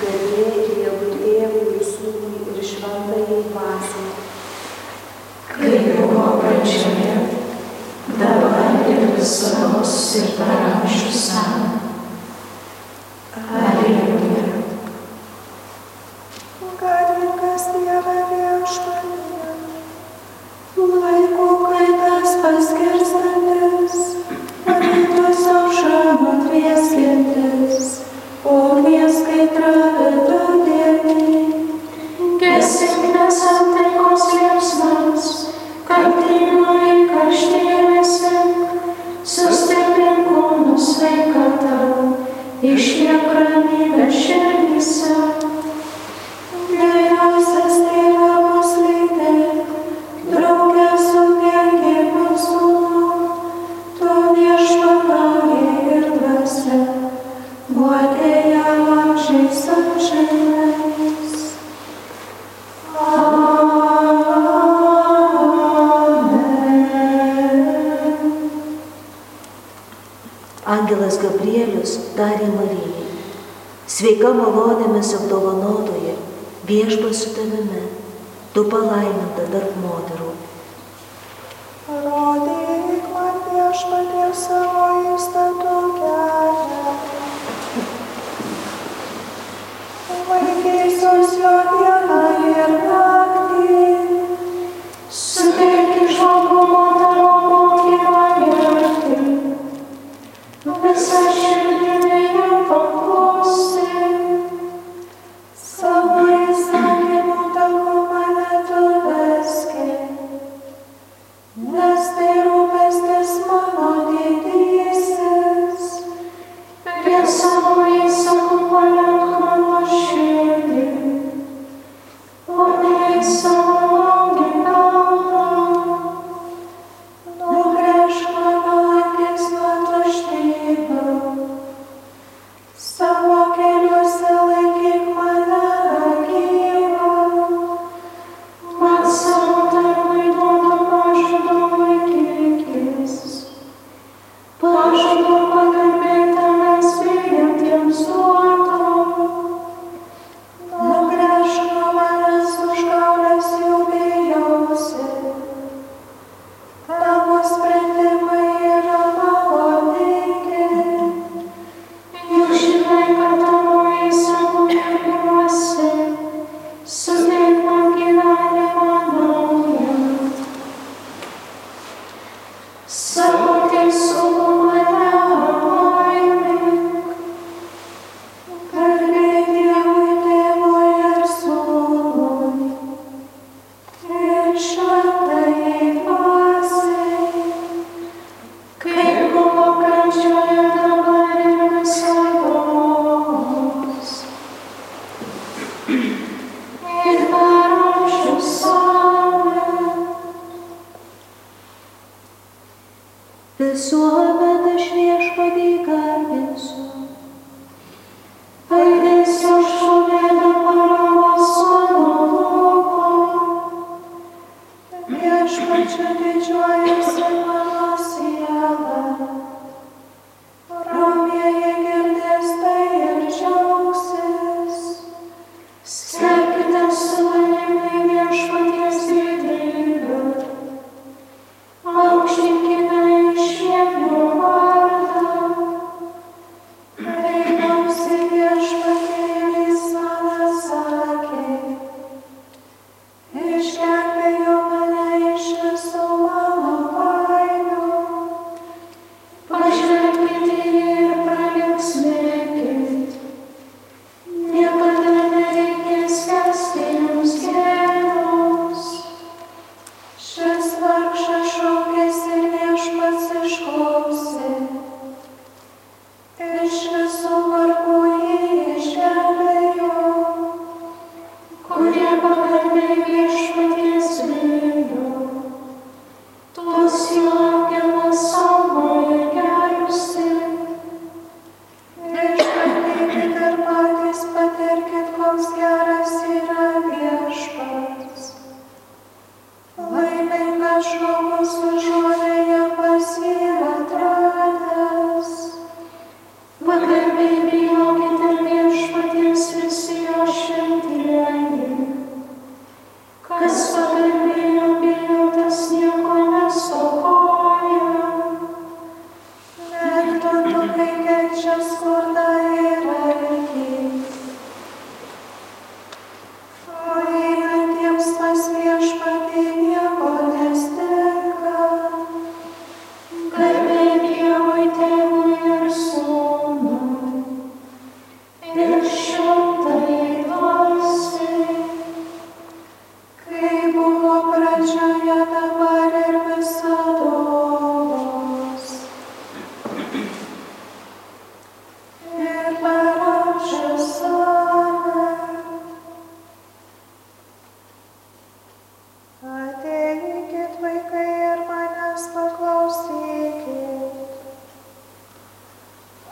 garbė ir jėgų tėvų ir sūnų ir šventai dvasiai. Kaip buvo pradžioje, dabar ir visos ir per amžius sąmonė. tarė Marijai, sveika malonėmis apdovanotoje, viešpa su tavimi, tu palaiminta tarp moterų. Rodyk man viešpatie savo įstatų kelią. Vaikysiuos jo dievą. garbage Krishna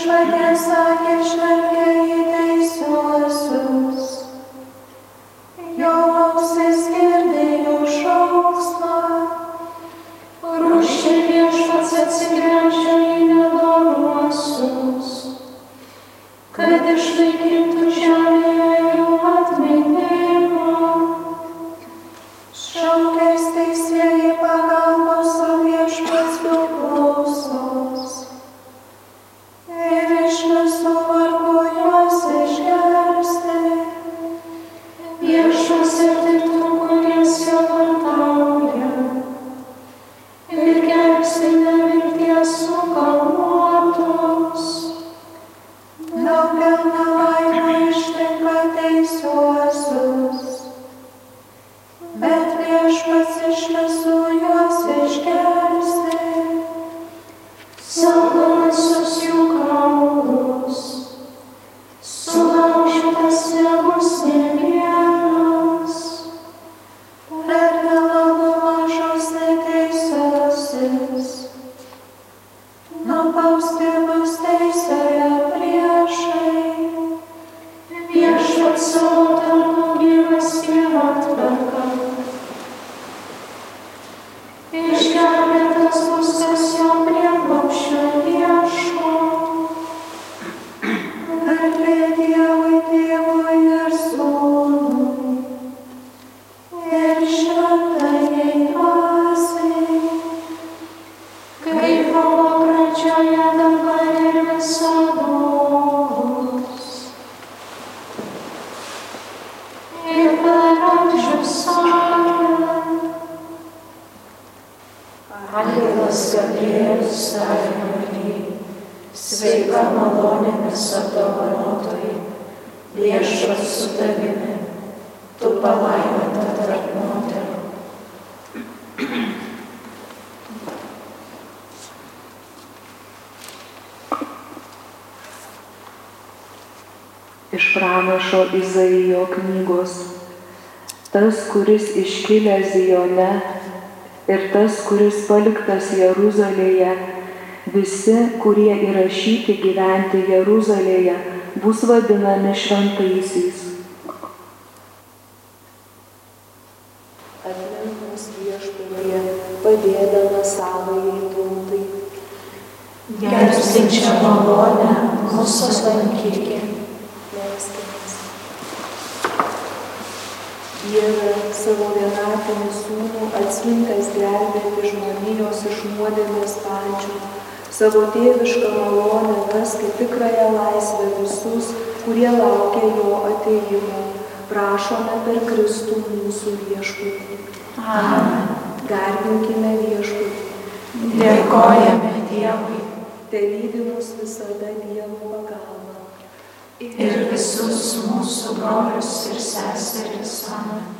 Viešpatie sakė žvelgia į teisiuosius. Jo ausis girdi jų šauksmą. Rūšė viešpats atsigręžia į nedoruosius, kad išlaikytų žemėje jų atminimą. Nubausti bus Angelas Gabrielis tarė Marijai, sveika malonėmis apdovanotojai, viešas su tavimi, tu palaiminta tarp moterų. Iš pranašo Izaijo knygos. Tas, kuris iškilęs Zione ir tas, kuris paliktas Jeruzalėje, visi, kurie įrašyti gyventi Jeruzalėje, bus vadinami šventaisiais. Atmink mus viešpatie, padėdama savai tautai. Gelbstinčią malonę mūsų aplankykė. Melskimės. Dieve, savo vienatinį sūnų atslinkęs gelbėti žmonijos iš nuodėmės pančių, savo tėvišką malonę veski tikrąją laisvę visus, kurie laukia jo ateimo. Prašome per Kristų mūsų viešpatį. Amen. Garbinkime viešpatį. Dėkojame Dievui Te lydi mus visada Dievo pagalba. Ir visus mūsų brolius ir seseris. Amen.